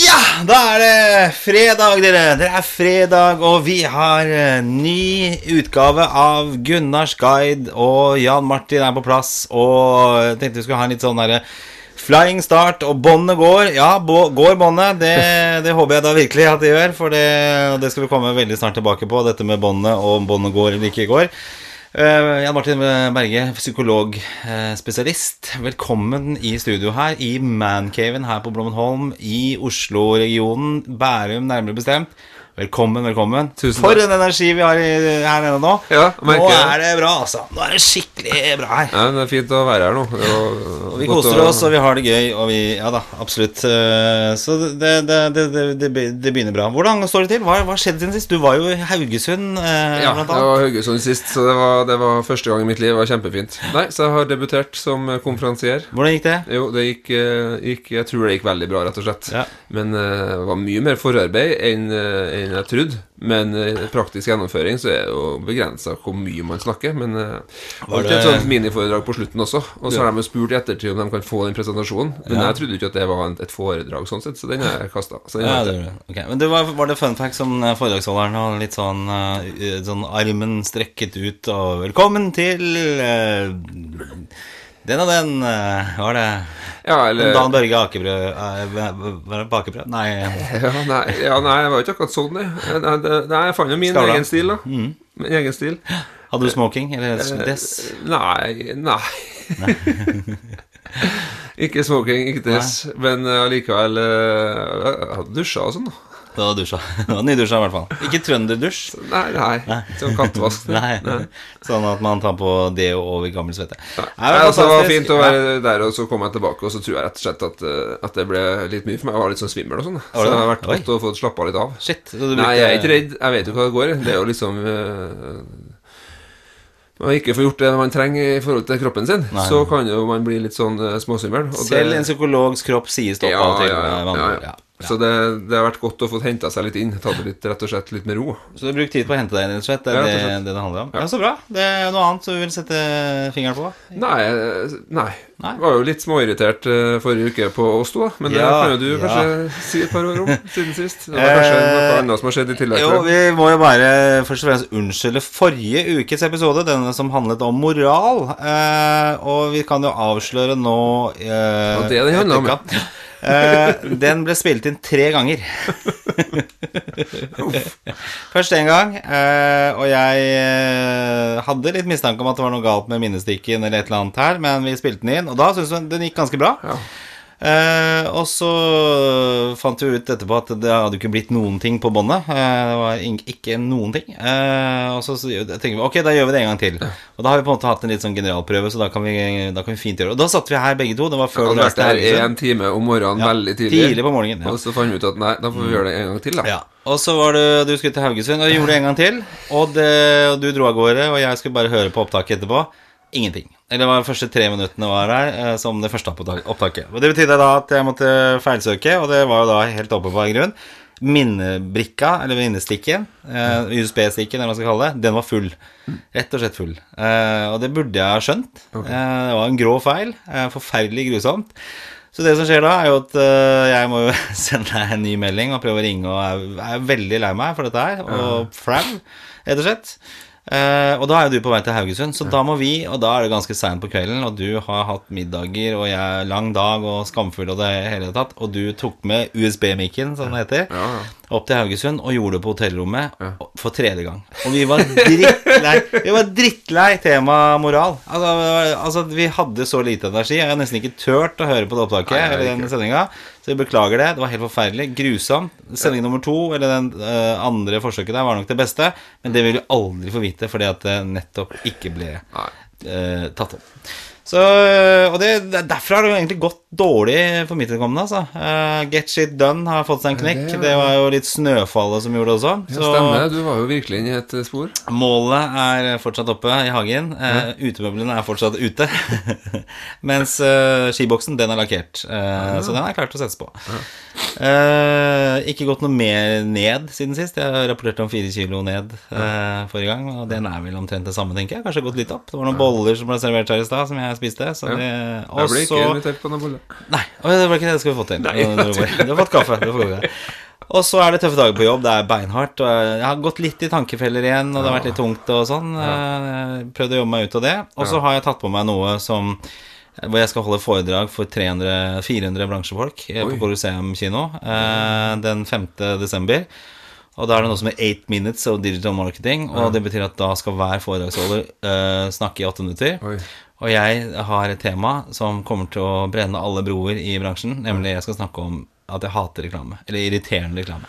Ja, da er det fredag, dere. Det er fredag, og vi har eh, ny utgave av Gunnars guide. Og Jan Martin er på plass. Og jeg tenkte vi skulle ha en litt sånn derre flying start. Og båndet går. Ja, går båndet. Det, det håper jeg da virkelig at det gjør. For det, det skal vi komme veldig snart tilbake på, dette med båndet, og om båndet går eller ikke går. Uh, Jan Martin Berge, psykologspesialist. Velkommen i studio her i Mancaven her på Blommenholm i Oslo-regionen. Bærum, nærmere bestemt. Velkommen, velkommen. Tusen For en energi vi har i- her nede nå. Ja, nå er det bra, altså. Nå er det skikkelig bra her. Ja, det er fint å være her nå. Og vi koser oss, og vi har det gøy, og vi Ja da, absolutt. Eh, Så det, det, det, det, begynner bra. Hvordan står det til? Hva har skjedde siden sist? Du var jo i Haugesund, eh, Ja, blant annet. var Haugesund sist, så det var, det var første gang i mitt liv. Det var kjempefint. Nei, Så jeg har debutert som konferansier. Hvordan gikk det? Jo, det gikk, eh, gikk Jeg tror det gikk veldig bra, rett og slett. Ja. Men eh, det var mye mer forarbeid enn eh, enn jeg trodde. Men i praktisk gjennomføring så er det jo begrensa hvor mye man snakker. Men uh, Var alltid et det- sånt miniforedrag på slutten også. Og så har de jo spurt i ettertid om de kan få den presentasjonen. Men Ja. jeg trodde ikke at det var et foredrag sånn sett, så den har jeg kasta. Ja, det gjorde det. Ok, Men det var, var det fun fact som eh, foredragsholderen hadde litt sånn, eh, sånn armen strekket ut og Velkommen til eh, den og den, eh, var det Ja, eller Dan Børge Akebrød eh, det? Nei. Ja, nei, ja, nei, jeg var ikke akkurat sånn, det. Nei, det- nei, jeg fant jo min egen stil, da. Min egen stil. Hadde du smoking? Eller dress? Nei, nei. ikke smoking, ikke dress, men eh, allikevel uh, Jeg hadde dusja og sånn, da. Det var dusja. Det var Nydusja, i hvert fall. Ikke trønderdusj. Nei, nei. Sånn kattevask. Nei. Nei. Sånn at man tar på det over gammel svette. Nei, Nei, men altså, det var fint å være der, og så kom jeg tilbake, og så tror jeg rett og slett at, eh, at det ble litt mye for meg. Jeg var litt sånn svimmel og sånn. Så det det har vært godt å få slappa litt av. Shit. du Nei, jeg er ikke redd. Jeg vet jo hva det går i. Det er jo liksom eh, man ikke får gjort det man trenger i forhold til kroppen sin, Nei. så kan jo man bli litt sånn uh, småsvimmel. Selv det- en psykologs kropp sier stopp ja, av og til. ja, ja, ja. Ja. Ja. Så det, det har vært godt å få henta seg litt inn. Ta det litt, rett og slett litt med ro. Så du har brukt tid på å hente deg inn, rett og slett? Det er Ja, det, det det handler om? Ja, Så bra. Det er noe annet du vil sette fingeren på? Nei, eh, nei. Nei. Var jo litt småirritert eh, forrige uke på oss to. Men det kan jo du ja. kanskje si et par ord om siden sist. Det var kanskje Eh, noe annet som har skjedd i tillegg. Jo, vi må jo bare først og fremst unnskylde forrige ukes episode, denne som handlet om moral. Eh, og vi kan jo avsløre nå eh, er det handler om, Eh, den ble spilt inn tre ganger. Først én gang, uh, og jeg uh, hadde litt mistanke om at det var noe galt med minnestikken eller et eller annet her, men vi spilte den inn, og da syntes hun den gikk ganske bra. Ja. Eh, og så fant vi ut etterpå at det hadde ikke blitt noen ting på båndet. Eh, det var ikke noen ting. Eh, og så så tenker vi ok, da gjør vi det en gang til. Og da har vi på en måte hatt en litt sånn generalprøve, så da kan vi, da kan vi fint gjøre det. Og da satt vi her begge to. Det var før du reiste til der en time om morgenen Ja, veldig tidlig. tidlig på morgenen, ja. Og så fant vi ut at nei, da får vi gjøre det en gang til, da. Ja, og så var det, du skulle til Haugesund, og gjorde det en gang til. Og, det, og du dro av gårde, og jeg skulle bare høre på opptaket etterpå. Ingenting. Eller det var de første tre minuttene var der, eh, som det første opptaket. Og Det betydde da at jeg måtte feilsøke, og det var jo da helt åpenbar grunn. Minnebrikka, eller minnestikken, eh, USB-stikken, eller hva man skal kalle det, den var full. Rett og slett full. Eh, og det burde jeg ha skjønt. Eh, det var en grå feil. Eh, forferdelig grusomt. Så det som skjer da, er jo at eh, jeg må jo sende deg en ny melding og prøve å ringe, og jeg er veldig lei meg for dette her, og flau, rett og slett. Eh, og da er jo du på vei til Haugesund, så da må vi, og da er det ganske seint på kvelden, og du har hatt middager, og jeg lang dag og skamfull og det hele tatt, og du tok med USB-mikken, som det heter, Ja, ja. Opp til Haugesund og gjorde det på hotellrommet for tredje gang. Og vi var drittlei Vi var drittlei tema moral. Altså, altså, vi hadde så lite energi. Jeg har nesten ikke turt å høre på det opptaket Nei, eller den sendinga. Så vi beklager det. Det var helt forferdelig. Grusomt. Sending nummer to, eller den uh, andre forsøket der, var nok det beste. Men det vil vi aldri få vite, fordi at det nettopp ikke ble eh, tatt opp. Så, og det, derfra har det jo egentlig gått dårlig for mitt vedkommende. Altså. Uh, Get Shit Done har fått seg en knekk. det- Det var jo litt snøfallet som gjorde det også. Ja, Så stemmer. Du var jo virkelig inne i et eh, spor. målet er fortsatt oppe i hagen. Eh, utemøblene er fortsatt ute. Mens uh, skiboksen, den er lakkert. Ja. Så den er klar til å settes på. Ikke gått noe mer ned siden sist. Jeg rapporterte om fire kilo ned forrige gang. Og den er vel omtrent det samme, tenker jeg. Kanskje gått litt opp. Det var noen boller som ble servert her i stad, som jeg spiste. Så Ja. det, Jeg ble ikke invitert på noen boller. Nei, det var ikke det det skulle fått til. Du, har fått kaffe. Og så er det tøffe dager på jobb. Det er beinhardt. Og jeg har gått litt i tankefeller igjen, og det har vært litt tungt og sånn. Eh, Prøvd å jobbe meg ut av det. Og så har jeg tatt på meg noe som hvor jeg skal holde foredrag for 300, 400 bransjefolk Oi. på Coruseum Colosseum kino eh, den 5. desember. Og da er det noe som er 8 minutes of digital marketing. Og det betyr at da skal hver foredragsholder uh, snakke i 8 minutter. Oi. Og jeg har et tema som kommer til å brenne alle broer i bransjen. Nemlig jeg skal snakke om at jeg hater reklame. Eller irriterende reklame.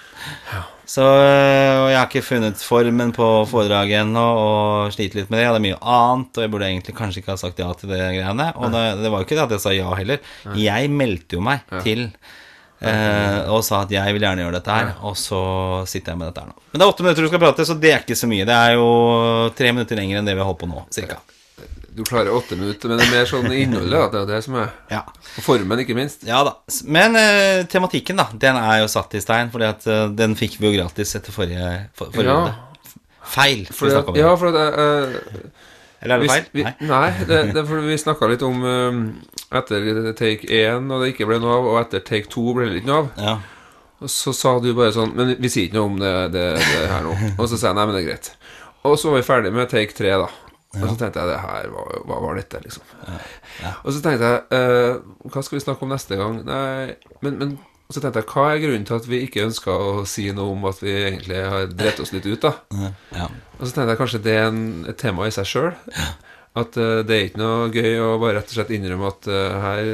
Så øh, jeg har ikke funnet formen på foredraget ennå og sliter litt med det. Jeg er mye annet, og jeg burde egentlig kanskje ikke ha sagt ja til det greiene. Og det, det var jo ikke det at jeg sa ja heller. Jeg meldte jo meg til eh, og sa at jeg vil gjerne gjøre dette her, og så sitter jeg med dette her nå. Men det er åtte minutter du skal prate, så det er ikke så mye. Det er jo tre minutter lenger enn det vi har holdt på nå, cirka. Du klarer åtte minutter, men det er mer sånn innholdet. da. Det er det som er Ja. Og formen, ikke minst. Ja da. Men eh, tematikken, da, den er jo satt i stein, fordi at eh, den fikk vi jo gratis etter forrige, for, forrige Ja. runde. Feil. skal For vi om ja, for det, eh, Eller er det feil? Vi, Nei. nei, det, det for vi snakka litt om eh, etter take 1 og det ikke ble noe av, og etter take 2 ble det ikke noe av. Ja. Og så sa du bare sånn Men vi sier ikke noe om det, det, det her nå. Og så sa jeg nei, men det er greit. Og så var vi ferdig med take 3, da. Og så tenkte jeg det her, hva, hva var dette, liksom? Og så tenkte jeg eh, Hva skal vi snakke om neste gang? Nei, men, men og så tenkte jeg, hva er grunnen til at vi ikke ønska å si noe om at vi egentlig har drept oss litt ut, da? Ja. Og så tenkte jeg kanskje det er en, et tema i seg sjøl. At uh, det er ikke noe gøy å bare rett og slett innrømme at uh, her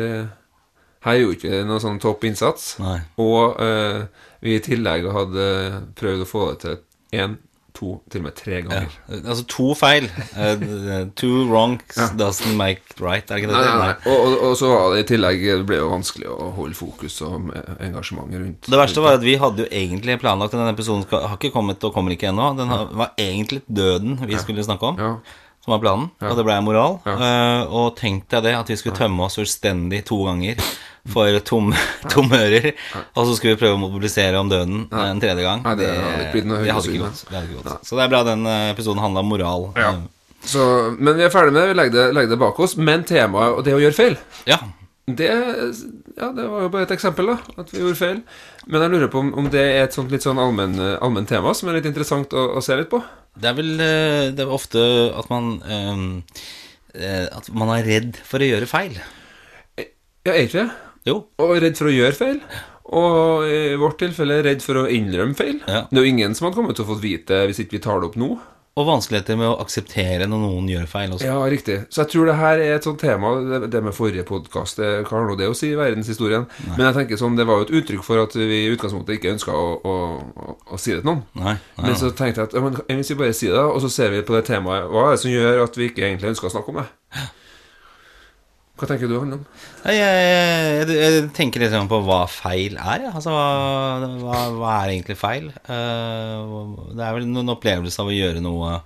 Her gjorde ikke vi noe sånn topp innsats. Nei. Og uh, vi i tillegg hadde prøvd å få det til én, to, til og med tre Ja. ganger. Altså to feil. Uh, two wrongs doesn't make right, er det ikke det? Nei, det nei, nei. Og, og, og så var det i tillegg Det ble jo vanskelig å holde fokus og engasjement rundt Det verste var at vi hadde jo egentlig planlagt Denne episoden skal, har ikke kommet og kommer ikke ennå. Den har, var egentlig døden vi skulle snakke om. Ja. Som var planen, og det ble moral. Ja. Uh, og tenk deg det, at vi skulle tømme oss fullstendig to ganger for tom, tomme ører. Og så skulle vi prøve å mobilisere om døden en tredje gang. Nei, det hadde ikke blitt noe det hadde ikke gått. Det hadde ikke gått. Så det er bra den eh, episoden handla om moral. Ja. Så, men vi er ferdig med det. Vi legger det, legger det bak oss. Men temaet og det å gjøre feil Ja. det, ja, det var jo bare et eksempel, da. At vi gjorde feil. Men jeg lurer på om, om det er et sånt litt sånn allmenn allmen tema som er litt interessant å, å se litt på. Det er vel eh, Det er ofte at man eh, eh, At man er redd for å gjøre feil. Ja, er ikke det? Jo. Og redd for å gjøre feil. Og i vårt tilfelle redd for å innrømme feil. Ja. Det er jo ingen som hadde kommet til å få vite hvis ikke vi tar det opp nå. Og vanskeligheter med å akseptere når noen gjør feil også. Ja, riktig. Så jeg tror det her er et sånt tema, det, med forrige podkast, hva har nå det å si i verdenshistorien? Men jeg tenker sånn, det var jo et uttrykk for at vi i utgangspunktet ikke ønska å, å, å, å si det til noen. Nei, nei, Men så tenkte jeg at ja, men, hvis vi bare sier det, og så ser vi på det temaet, hva er det som gjør at vi ikke egentlig ønsker å snakke om det? Hva tenker du, Handel? om? Jeg, jeg, jeg tenker litt sånn på hva feil er. ja. Altså, hva, hva, hva er egentlig feil? Uh, det er vel noen opplevelse av å gjøre noe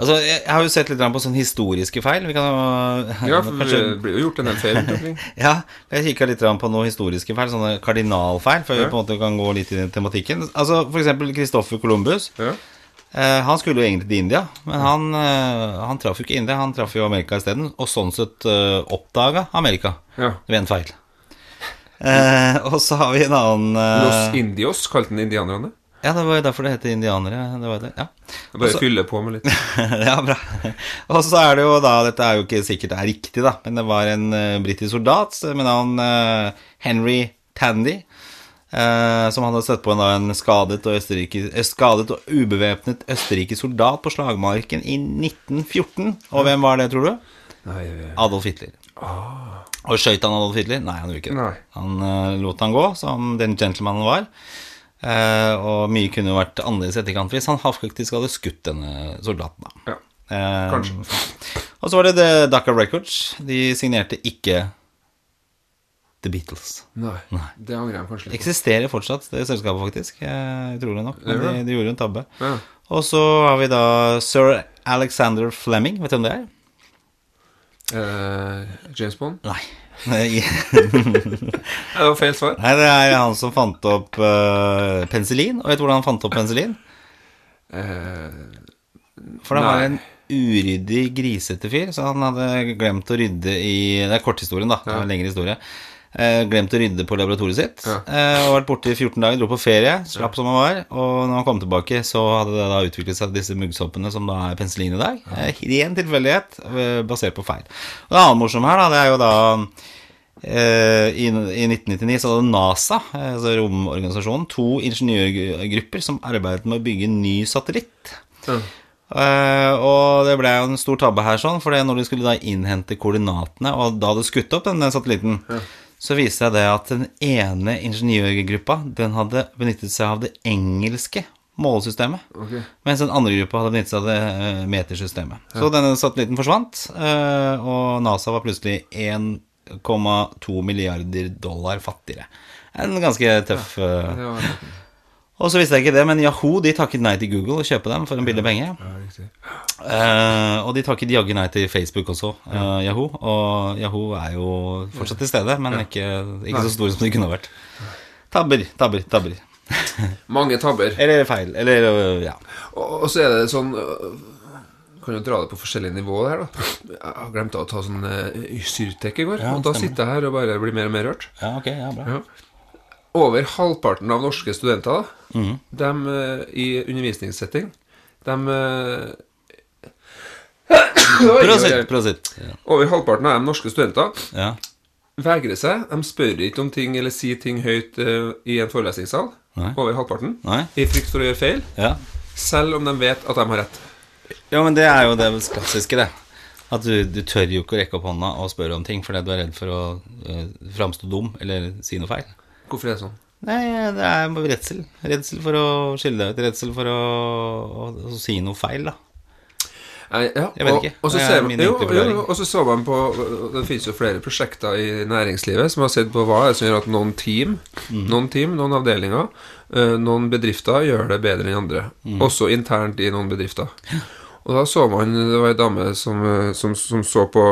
Altså, Jeg, jeg har jo sett litt på sånne historiske feil. Vi kan jo Ja, for kanskje, det blir jo gjort en del feil ja, jeg kikka litt på noen historiske feil, sånne kardinalfeil, før vi på en måte kan gå litt i den tematikken. Altså For eksempel Christoffer Columbus. Ja. Eh, han skulle jo egentlig til India, men han, eh, han traff jo ikke India, han traff jo Amerika isteden. Og sånn sett uh, oppdaga Amerika ja. ved en feil. Eh, og så har vi en annen eh, Los Indios kalte den indianerne. Ja, det var jo derfor det heter indianere. Det var det, ja. Jeg bare Også- fyller på med litt. ja, bra. Og så er det jo da Dette er jo ikke sikkert det er riktig, da, men det var en uh, britisk soldat med navn uh, Henry Tandy. Eh, som hadde sett på en, en skadet og, eh, skadet og ubevæpnet østerriksk soldat på slagmarken i 1914. Og hvem var det, tror du? Nei, Adolf Hitler. Og skøyt han Adolf Hitler? Nei, han gjorde ikke det. Nei. Han eh, lot han gå, som den gentlemanen var. Eh, og mye kunne jo vært annerledes i etterkant hvis han faktisk hadde skutt denne soldaten. da. ja. Eh, Kanskje. Og så var det The Ducker Records. De signerte ikke The Beatles. Nei. Det angrer jeg kanskje litt på. Eksisterer fortsatt, det selskapet, faktisk. Utrolig nok. Men de, de gjorde en tabbe. Ja. Og så har vi da sir Alexander Fleming. Vet du hvem det er? Uh, James Bond? Nei. Nei, Det var feil svar. Nei, det er han som fant opp uh, penicillin. Og vet du hvordan han fant opp penicillin? Uh, For det var en uryddig, grisete fyr. Så han hadde glemt å rydde i Det er korthistorien, da. Det er en lengre historie. Eh, glemt å rydde på laboratoriet sitt. Ja. Eh, og vært borte i 14 dager, dro på ferie, slapp som han var. Og når han kom tilbake, så hadde det da utviklet seg disse muggsoppene som da er penicillin i dag. Eh, ren tilfeldighet, basert på feil. Og det annet morsomme her, da, det er jo da I, I 1999 så hadde NASA, altså romorganisasjonen, to ingeniørgrupper som arbeidet med å bygge en ny satellitt. Ja. Uh, og det ble jo en stor tabbe her, sånn, for når de skulle da innhente koordinatene, og da hadde skutt opp denne satellitten, så viste det seg at den ene ingeniørgruppa den hadde benyttet seg av det engelske målesystemet. Okay. Mens den andre gruppa hadde benyttet seg av det metersystemet. metersystemet. Så denne satellitten forsvant, eh, og NASA var plutselig 1,2 milliarder dollar fattigere. En ganske tøff ja, Det var Og så visste jeg ikke det, men Yahoo de takket nei til Google og kjøpe dem for en billig penge. Eh, og de takket jaggu nei til Facebook også, uh, Yahoo. Og Yahoo er jo fortsatt til stede, men ikke, ikke så store som de kunne vært. Tabber, tabber, tabber. Mange tabber. Eller feil. Eller øh, ja. Og, og så er det sånn øh, Kan jo dra det på forskjellige nivåer her, da. Jeg har glemt å ta sånn uh, Syrtek i går. Ja, og da sitter jeg her og bare blir mer og mer rørt. Ja, ok, ja, bra. Ja. Over halvparten av norske studenter da, mm. dem, øh, i undervisningssetting De Prøv å. Ja. Over halvparten av de norske studenter ja. vegrer seg. De spør ikke om ting eller sier ting høyt uh, i en forelesningssal. Nei. Over halvparten. Nei? I frykt for å gjøre feil. Ja. Selv om de vet at de har rett. ja, men det er jo det klassiske, det. At du, du tør jo ikke å rekke opp hånda og spørre om ting fordi du er redd for å uh, framstå dum eller si noe feil. Hvorfor er det sånn? Nei, det er redsel. Redsel for å skille deg ut. Redsel for å, å, å si noe feil, da. Nei, ja, Jeg vet og, ikke. Og så, er ser man, jo, jo, og så så man på Det finnes jo flere prosjekter i næringslivet som har sett på hva er som gjør at noen team, Mm. noen team, noen avdelinger, eh, noen bedrifter gjør det bedre enn andre. Mm. Også internt i noen bedrifter. Og da så man Det var ei dame som, eh, som, som så på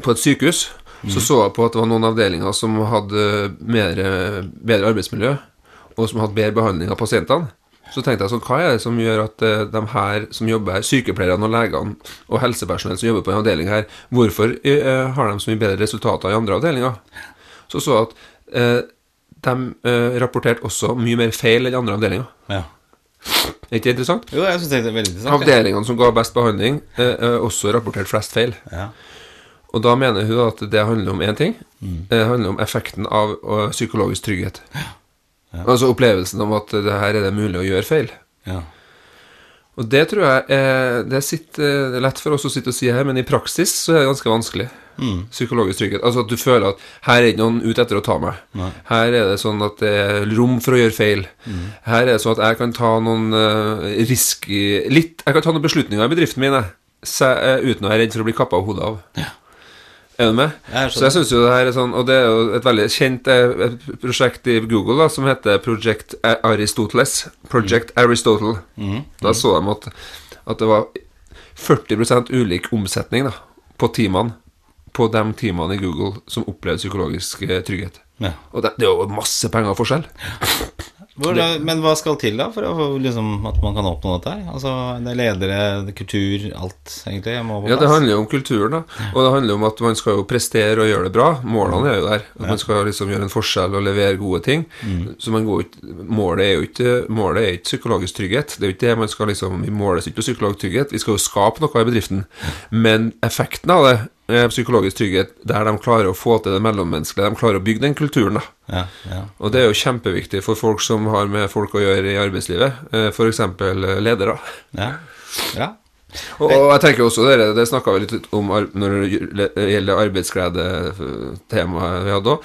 På et sykehus. Mm. Så så jeg på at det var noen avdelinger som hadde mer, bedre arbeidsmiljø, og som hadde bedre behandling av pasientene. Så tenkte jeg sånn, hva er det som gjør at eh, de her som jobber her, sykepleierne og legene og helsepersonell som jobber på en avdeling her, hvorfor eh, har de så mye bedre resultater i andre avdelinger? Så så jeg at eh, de eh, rapporterte også mye mer feil enn andre avdelinger. Ja. Er ikke det interessant? Jo, jeg synes det er veldig interessant. Avdelingene som ga best behandling, eh, eh, også rapporterte flest feil. Ja. Og da mener hun at det handler om én ting. Det handler om effekten av psykologisk trygghet. Altså opplevelsen om at det her er det mulig å gjøre feil. Ja. Og det tror jeg er, det, sitter, det er lett for oss å sitte og si her, men i praksis så er det ganske vanskelig. Psykologisk trygghet. Altså at du føler at her er ikke noen ute etter å ta meg. Her er det sånn at det er rom for å gjøre feil. Her er det sånn at jeg kan ta noen uh, risk, Litt Jeg kan ta noen beslutninger i bedriften min jeg, eh, uten å være redd for å bli kappa hodet av. Er du med? Jeg så jeg synes jo det her er sånn Og det er jo et veldig kjent eh, et prosjekt i Google da som heter Project Aristoteles. Project Aristotle. Da så de at, at det var 40% ulik omsetning da på teamene På de teamene i Google som opplevde psykologisk eh, trygghet. Ja. Og det, det er jo masse penger forskjell. Hvor, men hva skal til da for å, liksom, at man kan oppnå dette her? Altså, det er ledere, det er kultur, alt egentlig Ja, det handler jo om kulturen, da. Og det handler om at man skal jo prestere og gjøre det bra. Målene er jo der. At man skal liksom gjøre en forskjell og levere gode ting. Så man går ikke Målet er jo ikke Målet er ikke psykologisk trygghet. Det er jo ikke det man skal liksom Vi måles ikke på psykologisk trygghet. Vi skal jo skape noe i bedriften. Men effekten av det psykologisk trygghet der de klarer å få til det mellommenneskelige. De klarer å bygge den kulturen, da. Ja, ja. Og det er jo kjempeviktig for folk som har med folk å gjøre i arbeidslivet. F.eks. ledere. ja. ja. Og, og jeg tenker også Det, det snakka vi litt om når det gjelder arbeidsglede-temaet vi hadde òg.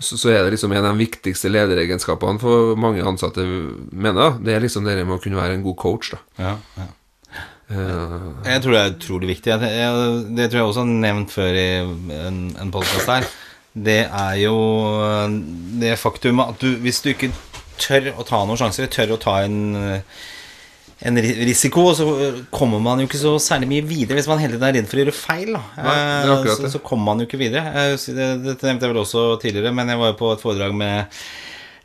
Så, så er det liksom en av de viktigste lederegenskapene for mange ansatte, mener da, Det er liksom det med å kunne være en god coach. da ja, ja. Eh, Jeg tror det er utrolig viktig. Det tror jeg også har nevnt før i en, en podkast her. Det er jo eh, det faktumet at du, hvis du ikke tør å ta noen sjanser, tør å ta en, en ri- risiko, så kommer man jo ikke så særlig mye videre hvis man hele tiden er redd for å gjøre feil. Nei, akkurat så, så kommer man jo ikke videre. Eh, Det, dette nevnte jeg vel også tidligere, men jeg var jo på et foredrag med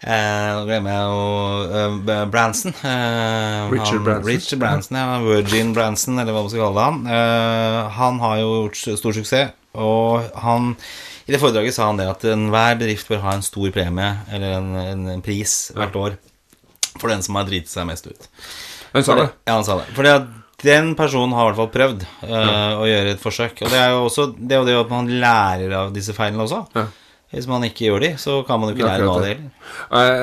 Eh, glemmer jeg jo eh, Branson. Eh, Richard han, Branson. Richard Branson, ja. Virgin Branson, eller hva man skal kalle han. Eh, han har jo gjort stor suksess, og han i det foredraget sa han det at enhver bedrift bør ha en stor premie, eller en, en, en pris, hvert år for den som har driti seg mest ut. Han sa det. Ja, han sa det. Fordi at den personen har i hvert fall prøvd eh, å gjøre et forsøk. Og det er jo også det, og det at man lærer av disse feilene også. Ja. Hvis man ikke gjør de, så kan man jo ikke er lære noe av det heller.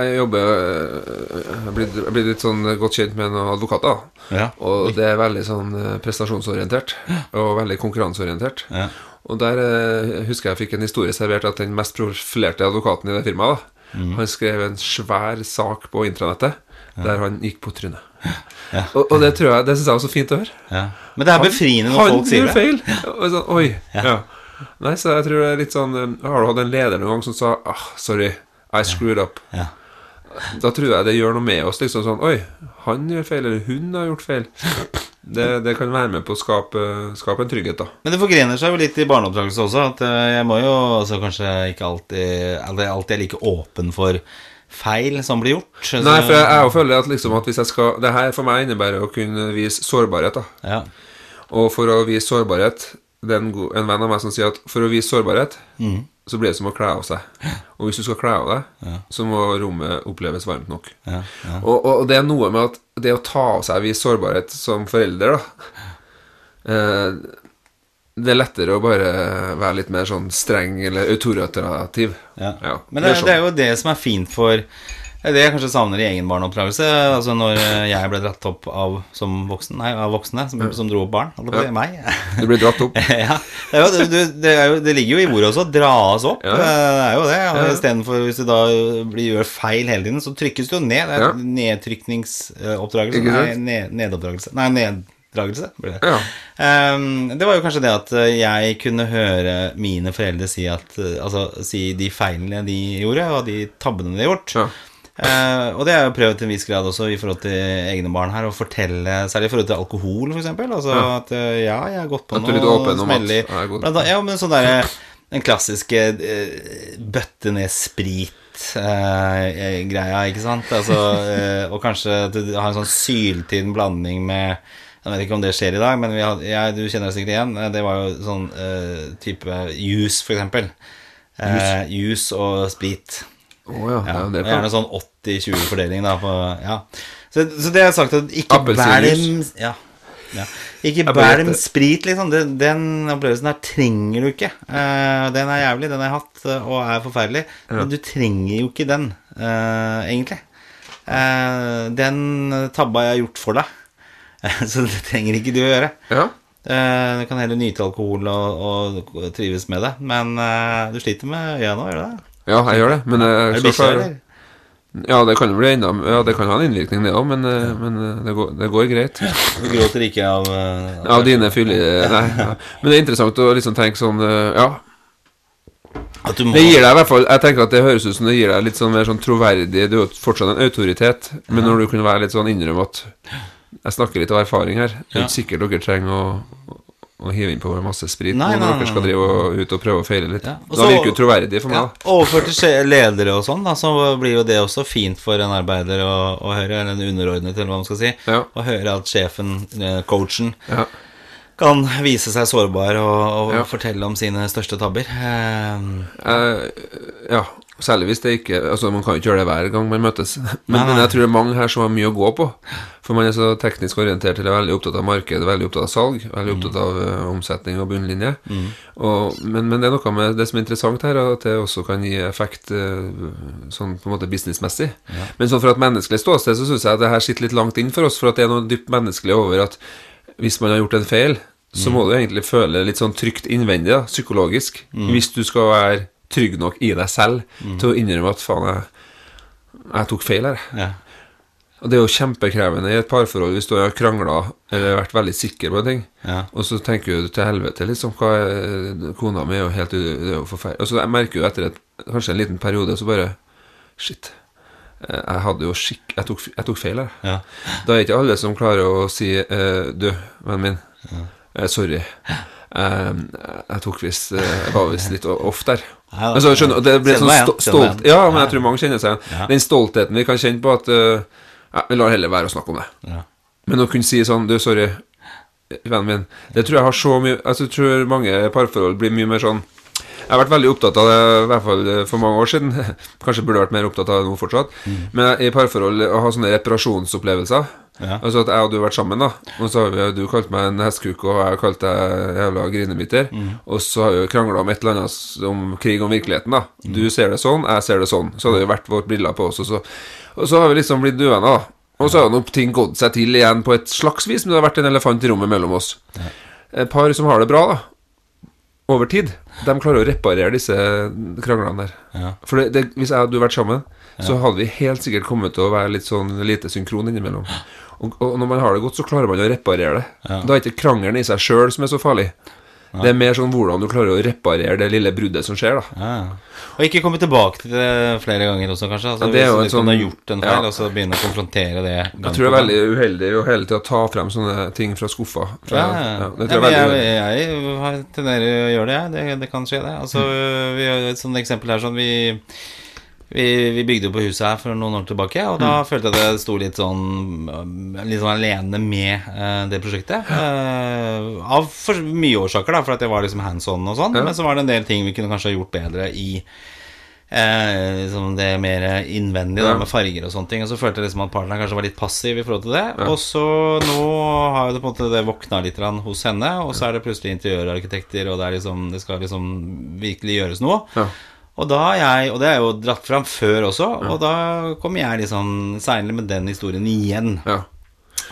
Jeg, jobber øh, Jeg blir, er litt sånn godt kjent med noen advokater. Ja. Og det er veldig sånn øh, prestasjonsorientert og veldig konkurranseorientert. Ja. Og der øh, husker jeg fikk en historie servert at den mest profilerte advokaten i det firmaet, da, Mm. han skrev en svær sak på intranettet der han gikk på trynet. Ja. Og, og det tror jeg Det syns jeg var så fint å høre. Ja. Men det er befriende når Han folk sier det. gjør det. feil! Og sånn, oi. Ja. Nei, så jeg tror det er litt sånn øh, Har du hatt en leder noen gang som sa ah, 'sorry, I screwed up'? Ja. Da tror jeg det gjør noe med oss. Liksom sånn Oi, han gjør feil, eller hun har gjort feil. Det, det kan være med på å skape, skape en trygghet, da. Men det forgrener seg jo litt i barneoppdragelse også. At eh, jeg må jo altså, kanskje ikke alltid Alltid alltid er like åpen for feil som blir gjort. Så- Nei, for jeg, jeg føler at liksom at hvis jeg skal Det her for meg innebærer å kunne vise sårbarhet, da. ja. Og for å vise sårbarhet Det er en, god, en venn av meg som sier at for å vise sårbarhet, så blir det som å kle av seg. Og hvis du skal kle av deg, så må rommet oppleves varmt nok. Ja, ja. Og, og det er noe med at det å ta av seg vise sårbarhet som forelder, da eh, Det er lettere å bare være litt mer sånn streng eller autoritativ. Ja. Ja, Men det, mer sånn. det er jo det som er fint for Det jeg kanskje savner i egen barneoppdragelse. Altså når eh, jeg ble dratt opp av som voksen Nei, av voksne som, som dro opp barn. Jeg på meg. Du ble dratt opp. ja. Det, jo, det, det, jo, det ligger jo i ordet også. Dras opp. Ja. Eh, Det er jo det. Ja. Istedenfor hvis du da blir, gjør feil hele tiden, så trykkes du jo ned. Det er Ja. nedtrykningsoppdragelse. Nei, ned, nedoppdragelse. Nei, neddragelse det. Ja. Um, det var jo kanskje det at eh, jeg kunne høre mine foreldre si at eh, Altså si de feilene de gjorde, og de tabbene de har gjort. Ja. Eh, og det har jeg prøvd til en viss grad også i forhold til egne barn her, å fortelle, særlig i forhold til alkohol, f.eks. Altså at eh, ja, jeg har gått på At noe åpen om at- Ja, Ja, men sånn derre Den klassiske uh, bøtte ned sprit-greia, ikke sant? Altså, eh, og kanskje at du har en sånn syltynn blanding med Jeg vet ikke om det skjer i dag, men vi hadde, ja, du kjenner det sikkert igjen. Eh, Det var jo sånn uh, type juice, for eksempel. Uh, juice og sprit. Å ja, det er Ja, en del gjerne sånn 80-20-fordeling, da. På, ja. så, så det har jeg sagt at ikke bær dem ja, ja. Ikke bær dem sprit, liksom. Den, den opplevelsen der trenger du ikke. Uh, den er jævlig, den har jeg hatt, eh, og er forferdelig. Men du trenger jo ikke den, uh, egentlig. Uh, den tabba jeg har gjort for deg. så det trenger ikke du å gjøre. Ja. Du kan heller nyte alkohol og, og trives med det. Men du sliter med øya nå, gjør du det? Ja, jeg gjør det. Men jeg Er det bikkje, eller? Ja, det kan jo bli enda Ja, det kan ha en innvirkning, det òg, men, eh, men eh, det, går, det går greit. Du gråter ikke av eh, Av dine fylle... Nei. Ja. Men det er interessant å liksom tenke sånn eh, Ja, At du må Det gir deg i hvert fall Jeg tenker at det høres ut som det gir deg litt sånn mer sånn troverdig Du er jo fortsatt en autoritet, men når du kunne være litt sånn innrømme at Jeg snakker litt av erfaring her. Det er ikke sikkert dere trenger å, å hive innpå masse sprit Nei, når dere skal drive og, ut og prøve å feile litt. Ja, Også, Da virker jo troverdig for meg. ja. Overført til ledere og sånn, da, så blir jo det også fint for en arbeider å, å høre, eller en underordnet, eller hva man skal si, Ja. å høre at sjefen, eh, coachen, Ja. kan vise seg sårbar og, og fortelle om sine største tabber. Eh, ja, særlig hvis det ikke Altså, man kan jo ikke gjøre det hver gang man møtes. Men, Nei, nei. men jeg tror det er mange her som har mye å gå på. For man er så teknisk orientert, eller veldig opptatt av marked, veldig opptatt av salg, veldig opptatt av uh, omsetning og bunnlinje. Og, men, men det er noe med det som er interessant her, at det også kan gi effekt uh, sånn på en måte businessmessig. Men sånn fra et menneskelig ståsted så syns jeg at det her sitter litt langt inn for oss, for at det er noe dypt menneskelig over at hvis man har gjort en feil, så må du egentlig føle litt sånn trygt innvendig, da, psykologisk, hvis du skal være trygg nok i deg selv til å innrømme at faen, jeg, jeg tok feil her. ja. Og det er jo kjempekrevende i et parforhold hvis du har krangla eller vært veldig sikker på en ting, Ja. og så tenker du til helvete, liksom, hva er, kona mi er jo helt Det er jo forferdelig. Og så jeg merker jo etter et, kanskje en liten periode, så bare Shit. eh, Jeg hadde jo skikk... Jeg tok, jeg tok feil her. Ja. Da er ikke alle som klarer å si eh, Du, vennen min, eh, sorry. Eh, jeg tok visst Jeg var visst litt off der. Altså, skjønner, det blir sånn sto, stolt. Ja, men jeg tror mange kjenner seg igjen. Den stoltheten vi kan kjenne på at uh, ja, Vi lar heller være å snakke om det. Ja. Men å kunne si sånn Du, sorry, vennen min Det tror jeg har så mye Altså, jeg tror mange parforhold blir mye mer sånn Jeg har vært veldig opptatt av det, i hvert fall for mange år siden. Kanskje burde vært mer opptatt av det nå fortsatt. Mm. Men i parforhold å ha sånne reparasjonsopplevelser Ja. Altså at jeg og du har vært sammen, da. Og så har vi, du kalt meg en hestkuk, og jeg har kalt deg jævla grinebiter. Mm. Og så har vi krangla om et eller annet om krig om virkeligheten, da. Mm. Du ser det sånn, jeg ser det sånn. Så hadde det vært vårt briller på oss, og så, og så har vi liksom blitt uvenner, da. Og så har ting gått seg til igjen på et slags vis, men det har vært en elefant i rommet mellom oss. Et par som har det bra, da, over tid, de klarer å reparere disse kranglene der. Ja. For det, det, hvis jeg og du hadde vært sammen, så hadde vi helt sikkert kommet til å være litt sånn lite synkron innimellom. Og, og når man har det godt, så klarer man å reparere det. Ja. Da er ikke krangelen i seg sjøl som er så farlig. Det er mer sånn hvordan du klarer å reparere det lille bruddet som skjer, da. Ja. Og ikke komme tilbake til det flere ganger også, kanskje. Altså, Ja, det er jo hvis du sånn- har gjort en feil, ja. og så begynne å konfrontere det Jeg tror det er veldig uheldig å hele tida ta frem sånne ting fra skuffa. Fra, Ja, ja, ja. Ja, jeg er jeg, jeg, tenderer å gjøre det, jeg. Det, det kan skje, det. Altså, Mm. vi har et sånt eksempel her sånn vi, vi, vi bygde jo på huset her for noen år tilbake, og da Mm. følte jeg at jeg sto litt sånn Litt sånn alene med uh, det prosjektet. Uh, av for mye årsaker, da, for at jeg var liksom hands on og sånn, Ja. men så var det en del ting vi kunne kanskje ha gjort bedre i Eh, liksom det mer innvendige, Ja. med farger og sånne ting. Og så følte jeg liksom at partneren kanskje var litt passiv i forhold til det. Og så nå har det på en måte det våkna litt hos henne, og så er det plutselig interiørarkitekter, og det, er liksom, det skal liksom virkelig gjøres noe. Ja. Og da har jeg, og det er jo dratt fram før også, og da kommer jeg liksom seinere med den historien igjen. ja.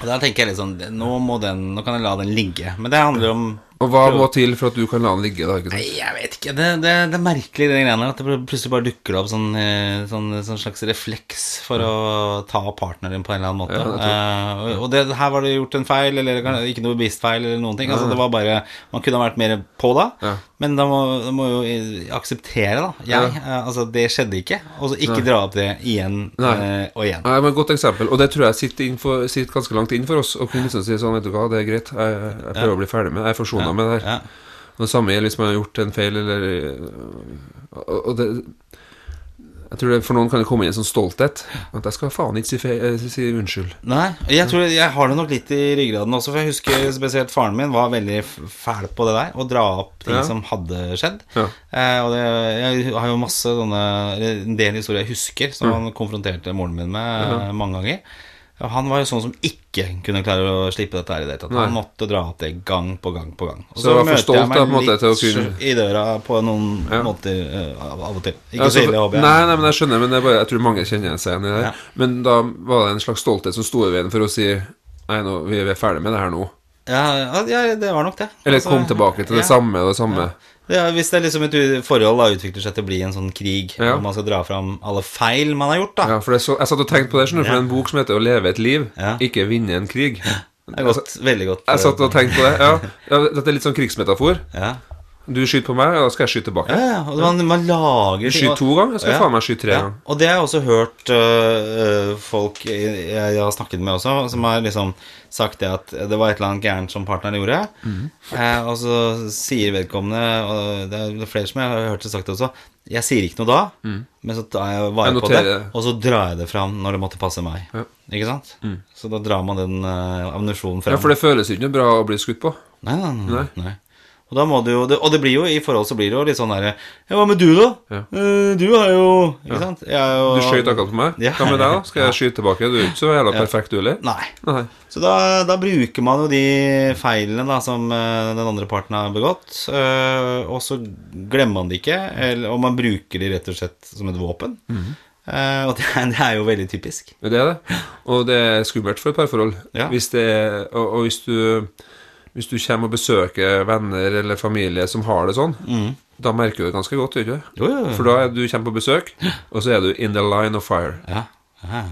Og da tenker jeg liksom Nå må den, nå kan jeg la den ligge. Men det handler om Og hva må til for at du kan la den ligge, da? ikke? Nei, jeg vet ikke. Det, det, det er merkelig, det greiene her. At det plutselig bare dukker opp sånn, eh, sånn, sånn slags refleks for å ta partneren din på en eller annen måte. Ja, det uh, og- og det, her var det gjort en feil, eller ikke noe bevisst feil, eller noen ting. Altså, det var bare Man kunne ha vært mer på da. Ja. Men da må, da må jo akseptere, da. Jeg, ja. altså, det skjedde ikke. Og så ikke dra opp det igjen Nei. eh, og igjen. Nei, men godt eksempel, og det tror jeg sitter, for, sitter ganske langt inn for oss. Å kunne liksom si sånn, vet du hva, det er greit, jeg, jeg prøver å bli ferdig med det, jeg er forsona med det her. Ja. Det samme gjelder hvis man har gjort en feil, eller og det Jeg tror det, For noen kan det komme inn en sånn stolthet. At jeg skal faen ikke si, fe, eh, si unnskyld. Nei, jeg tror jeg har det nok litt i ryggraden også, for jeg husker spesielt faren min var veldig fæl på det der, å dra opp ting Ja. som hadde skjedd. Ja. Eh, og det, jeg har jo masse sånne En del historier jeg husker, som han konfronterte moren min med eh, mange ganger. Og han var jo sånn som ikke kunne klare å slippe dette her i det hele tatt. Han måtte dra det gang på gang på gang. Og Så han møter stolt, jeg meg måte, litt i døra på noen Ja. måter uh, av og til. Ikke ja, så ille, håper jeg. Nei, nei, men jeg skjønner, men bare, jeg tror mange kjenner seg igjen i det. Ja. Men da var det en slags stolthet som sto i veien for å si Nei, nå, vi er ferdig med det her nå. Ja, ja, ja, det var nok det. Eller Altså, kom tilbake til det ja. samme og det samme. Ja, hvis det er liksom et forhold da utvikler seg til å bli en sånn krig, Ja. og man skal dra fram alle feil man har gjort, da. Ja, for det så, Jeg satt og tenkte på det, skjønner du, for det er en bok som heter 'Å leve et liv', ikke 'vinne en krig'. Det er godt, veldig godt. Jeg satt og tenkte på det. Ja, ja Dette er litt sånn krigsmetafor. ja. Du skyter på meg, og da skal jeg skyte tilbake. Ja, ja, man, man lager skyter to ganger, jeg skal Ja. faen meg skyte tre Ja, og det har jeg også hørt øh, øh, folk jeg, jeg har snakket med også, som har liksom sagt det at det var et eller annet gærent som partneren gjorde. Mm. eh, og så sier vedkommende, og det er er flere som jeg har hørt det sagt også Jeg sier ikke noe da, men så tar jeg vare. På det, og så drar jeg det fram når det måtte passe meg. Ja. Ikke sant? Så da drar man den uh, ammunisjonen fram. Ja, for det føles ikke noe bra å bli skutt på. Nei, nei, nei, Nei. nei. Og da må du jo det, Og det blir jo i forhold så blir det jo litt sånn derre Ja, hva med du, da? Ja. Eh, du har jo Ikke sant? Jeg er jo Du skøyt akkurat på meg. Ja. Hva med deg, da? Skal jeg skyte tilbake? Du er ikke så jævla perfekt, du heller? Nei. Nei. Så da, da bruker man jo de feilene da som eh, den andre parten har begått, eh, og så glemmer man det ikke, eller, og man bruker de rett og slett som et våpen. Mm -hmm. Uh, og det, er- det er jo veldig typisk. Det er det. Og det er skummelt for et parforhold. Ja. Hvis det er, og, og hvis du Hvis du kommer og besøker venner eller familie som har det sånn, da merker du det ganske godt, gjør du ikke? For da er du kommer på besøk, og så er du in the line of fire. Ja. ja.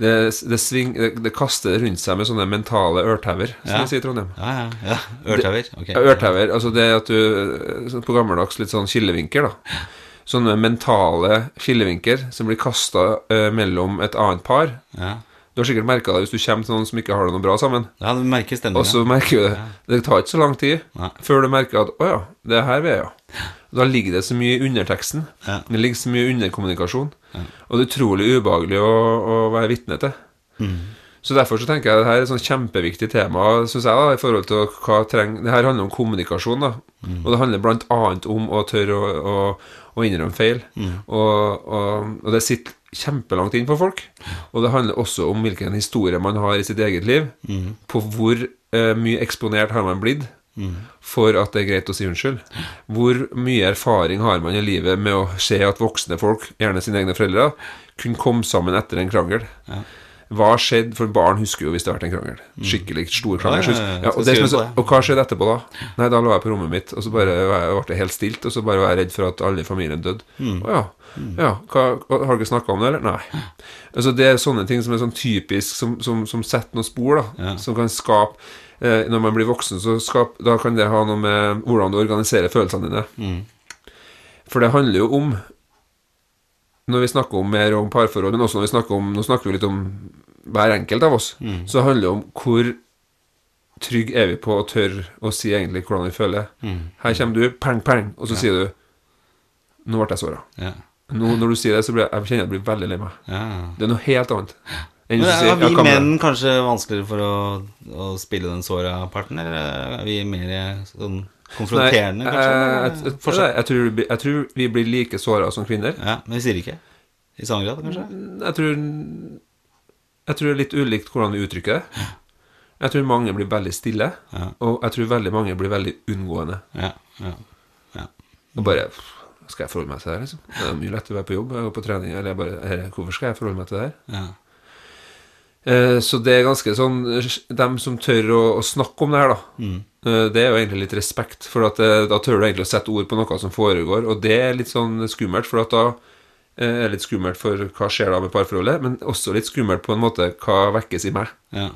Det, det, sving, det, det kaster rundt seg med sånne mentale ørtauer, som Ja. vi sier i Trondheim. Ja, ja, ja. Ørtauer. Okay. Ørtauer, altså det at du sånn På gammeldags litt sånn skillevinker, da. Sånne mentale skillevinker som blir kasta mellom et annet par. Ja. Du har sikkert merka det hvis du kommer til noen som ikke har det noe bra sammen. ja, du merker stendig. Og så merker du det. Det tar ikke så lang tid Nei. før du merker at 'Å ja, det er her vi er, ja'. Da ligger det så mye i underteksten. Ja. Det ligger så mye underkommunikasjon. Og det er utrolig ubehagelig å, å være vitne til. Så derfor så tenker jeg at dette er et sånn kjempeviktig tema synes jeg da, i forhold til hva trenger Det her handler om kommunikasjon, da. Og det handler blant annet om å tørre å, å, å innrømme feil. Og, og, og det sitter kjempelangt inn på folk. Og det handler også om hvilken historie man har i sitt eget liv. På hvor eh, mye eksponert har man blitt for at det er greit å si unnskyld. Hvor mye erfaring har man i livet med å se at voksne folk, gjerne sine egne foreldre, kunne komme sammen etter en krangel. Hva skjedde? For barn husker jo hvis det har vært en krangel. Skikkelig stor krangel. Ja, og, så, og hva skjedde etterpå, da? Nei, da lå jeg på rommet mitt, og så bare ble det helt stilt, og så bare var jeg redd for at alle i familien døde. Mm. Å ja. ja hva, hva- har dere snakka om det, eller? Nei. Altså, det er sånne ting som er sånn typisk, som, som, som setter noen spor, da. Ja. Som kan skape eh, Når man blir voksen, så skap, da kan det ha noe med hvordan du organiserer følelsene dine. Mm. For det handler jo om Når vi snakker om mer om parforhold, men også når vi snakker om Nå snakker vi litt om hver enkelt av oss. Mm. Så handler det om hvor trygg er vi på å tørre å si egentlig hvordan vi føler. Mm. Her kommer du, pang, pang, og så sier du Nå ble jeg såra. Ja. Nå, når du sier det, så blir jeg, jeg kjenner jeg blir veldig lei meg. Ja. Det er noe helt annet. Enn Men er vi ja, menn kanskje vanskeligere for å, å spille den såra parten, eller er vi mer sånn konfronterende, Nei, kanskje? jeg, jeg, tror, jeg tror vi blir like såra som kvinner. Ja, men vi sier ikke. I samme grad, kanskje? Jeg tror Jeg tror det er litt ulikt hvordan vi uttrykker det. Jeg tror mange blir veldig stille, Ja. og jeg tror veldig mange blir veldig unngående. Ja. ja. ja. Og bare Skal jeg forholde meg til det her, liksom? Det er mye lettere å være på jobb og på trening. Eller jeg bare her, Hvorfor skal jeg forholde meg til det her? ja. Eh, så det er ganske sånn Dem som tør å, å snakke om det her, da. Mm. eh, Det er jo egentlig litt respekt, for at eh, da tør du egentlig å sette ord på noe som foregår. Og det er litt sånn skummelt, for at da eh, er litt skummelt for hva skjer da med parforholdet, men også litt skummelt på en måte hva vekkes i meg. ja.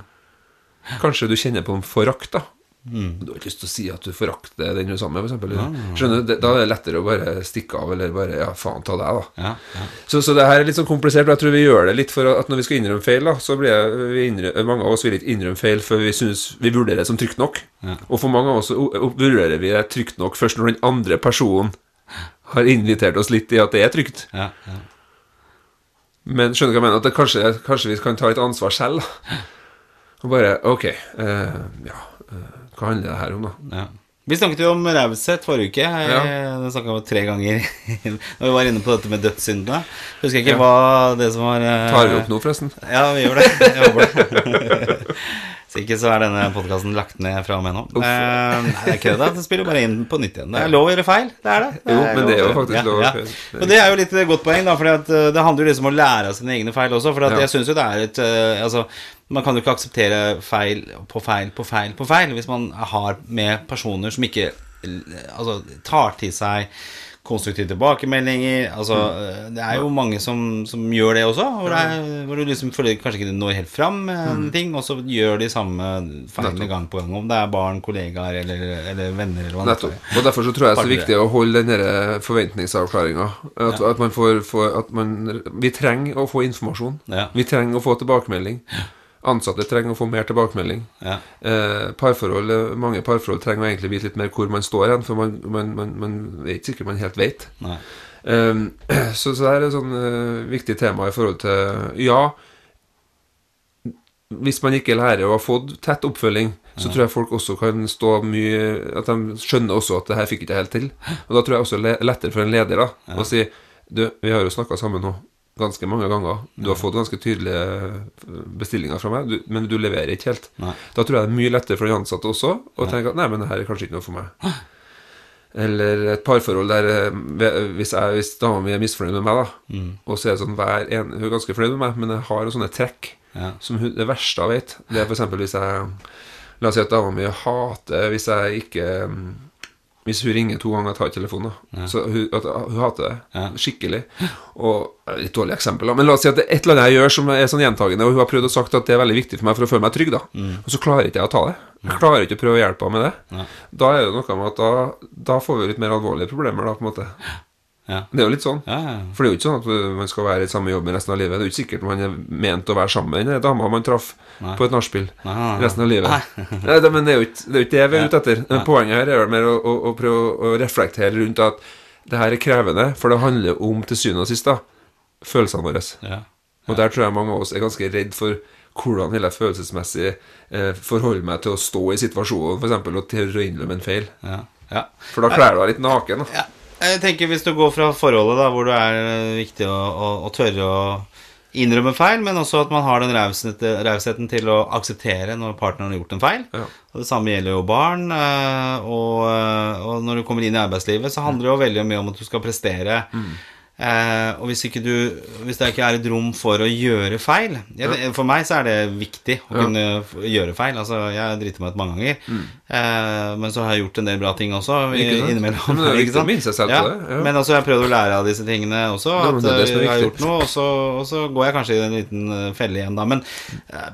Kanskje du kjenner på en forakt, da. Mm. Du har ikke lyst til å si at du forakter den du er sammen med, f.eks. Skjønner du? Det- Da er det lettere å bare stikke av, eller bare Ja, faen ta deg, da. Ja, ja. Så, så det her er litt sånn komplisert, og jeg tror vi gjør det litt for at når vi skal innrømme feil, da, så blir jeg, vi innrømme, mange av oss vil ikke innrømme feil før vi synes vi vurderer det som trygt nok. Ja. Og for mange av oss vurderer vi det trygt nok først når den andre personen har invitert oss litt i at det er trygt. ja, ja. Men skjønner du hva jeg mener? At det kanskje, kanskje vi kan ta et ansvar selv. Og bare Ok, eh, ja eh, Hva handler det her om, da? Ja. Vi snakket jo om raushet forrige uke. Jeg, Ja. Det snakka vi om tre ganger når vi var inne på dette med dødssyndene. Husker jeg ikke hva det som var eh, Tar vi opp nå, forresten? Ja, vi gjør det. Jeg håper det. Så ikke så er denne podkasten lagt ned fra og med nå. Eh, nei, det er ikke det. Det spiller bare inn på nytt igjen. Det er lov å gjøre feil. Det er det. Jo, men det er jo faktisk lov ja, gjøre. ja. Og det er jo litt godt poeng, da, for det handler jo liksom om å lære av sine egne feil også. For jeg syns jo det er et eh, Altså, man kan jo ikke akseptere feil på feil på feil på feil hvis man har med personer som ikke eh, altså, tar til seg konstruktive tilbakemeldinger. Altså, eh, det er jo mange som, som gjør det også, hvor, det er, hvor du liksom føler kanskje ikke når helt fram med en ting, og så gjør de samme feilene gang på gang, om det er barn, kollegaer eller, eller venner eller Nettopp. Og derfor så tror jeg det er så viktig å holde den derre forventningsavklaringa. At, at man får, får at man, Vi trenger å få informasjon. Ja. Vi trenger å få tilbakemelding. Ansatte trenger å få mer tilbakemelding. Ja. Eh, parforhold, eh, Mange parforhold trenger å egentlig vite litt mer hvor man står hen, for man, man, man, man ikke sikkert man helt vet. Um, så, så det er et sånn eh, viktig tema i forhold til Ja, hvis man ikke lærer å ha fått tett oppfølging, så tror jeg folk også kan stå mye At de skjønner også at det her fikk ikke jeg helt til. Og da tror jeg også le lettere for en leder da å si Du, vi har jo snakka sammen nå ganske mange ganger. Du har fått ganske tydelige eh, bestillinger fra meg, du, men du leverer ikke helt. Nei. Da tror jeg det er mye lettere for de ansatte også å tenke at nei, men det her er kanskje ikke noe for meg. Eller et parforhold der eh, hvis, jeg, hvis dama mi er misfornøyd med meg, da, Mm. og så er det sånn hver en, Hun er ganske fornøyd med meg, men jeg har sånne trekk Ja. som hun, det verste jeg vet. Det er f.eks. hvis jeg La oss si at dama mi hater hvis jeg ikke Hvis hun ringer to ganger tar telefonen. Ja. Så hun, at, hun hater det Ja. skikkelig. Og Litt dårlig eksempel. Men la oss si at det er et eller annet jeg gjør som er sånn gjentagende, og hun har prøvd å sagt at det er veldig viktig for meg for å føle meg trygg, da. Og så klarer ikke jeg å ta det. Jeg klarer ikke å prøve å hjelpe henne med det. Ja. Da er det noe med at da, da får vi litt mer alvorlige problemer, da, på en måte. Ja. Det er jo litt sånn. Ja, ja. For det er jo ikke sånn at man skal være i samme jobben resten av livet. Det er jo ikke sikkert man er ment å være sammen med den dama man traff Nei. på et nachspiel resten av livet. Nei, det, men det er jo ikke det, er jo ikke det vi er ute etter. Men Poenget her er vel mer å, å, å prøve å reflektere rundt at det her er krevende, for det handler om til syvende og sist da følelsene våre. Ja. Og der tror jeg mange av oss er ganske redd for hvordan vil jeg følelsesmessig eh, forholde meg til å stå i situasjonen, f.eks. og til å innrømme en feil. Ja. ja. For da kler du deg litt naken. Da. Jeg tenker Hvis du går fra forholdet da hvor det er eh, viktig å, å, å tørre å innrømme feil, men også at man har den raushet- rausheten til å akseptere når partneren har gjort en feil. Ja. Og Det samme gjelder jo barn. eh, Og, eh, og når du kommer inn i arbeidslivet, så handler det jo veldig mye om at du skal prestere. Eh, og hvis, ikke du, hvis det ikke er et rom for å gjøre feil ja, det, For meg så er det viktig å kunne gjøre feil. Altså, Jeg driter meg ut mange ganger. Eh, men så har jeg gjort en del bra ting også. Innimellom. Men ikke sant? ja. ja. Men altså, jeg har prøvd å lære av disse tingene også. Ja, at det det eh, jeg har gjort noe, og så, og så går jeg kanskje i en liten eh, felle igjen da. Men eh,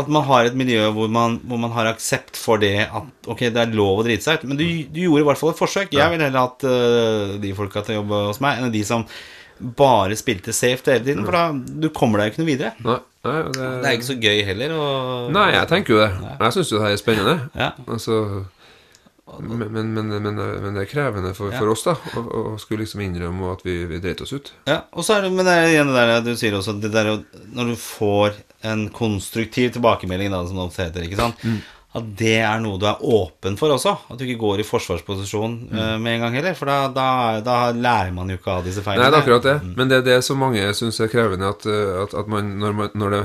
at man har et miljø hvor man, hvor man har aksept for det at ok, det er lov å drite seg ut. Men du, du gjorde i hvert fall et forsøk. Jeg ville heller hatt uh, de folka til å jobbe hos meg, enn de som bare spilte safe hele tiden. For da du kommer deg jo ikke noe videre. Nei, nei, det, Det er ikke så gøy heller. Og, nei, jeg tenker jo det. Jeg syns jo det her er spennende. Ja. Altså men, men, men, men, men det er krevende for, for oss, da, å, å skulle liksom innrømme at vi, vi dreit oss ut. Ja, og så er det, men det er igjen det der du sier også det der, Når du får en konstruktiv tilbakemelding, da, som det ofte heter, ikke sant at det er noe du er åpen for også. At du ikke går i forsvarsposisjon eh, med en gang heller. For da, da, da lærer man jo ikke av disse feilene. Nei, det er akkurat det. Men det er det som mange syns er krevende, at, uh, at, at man, når, man når, det,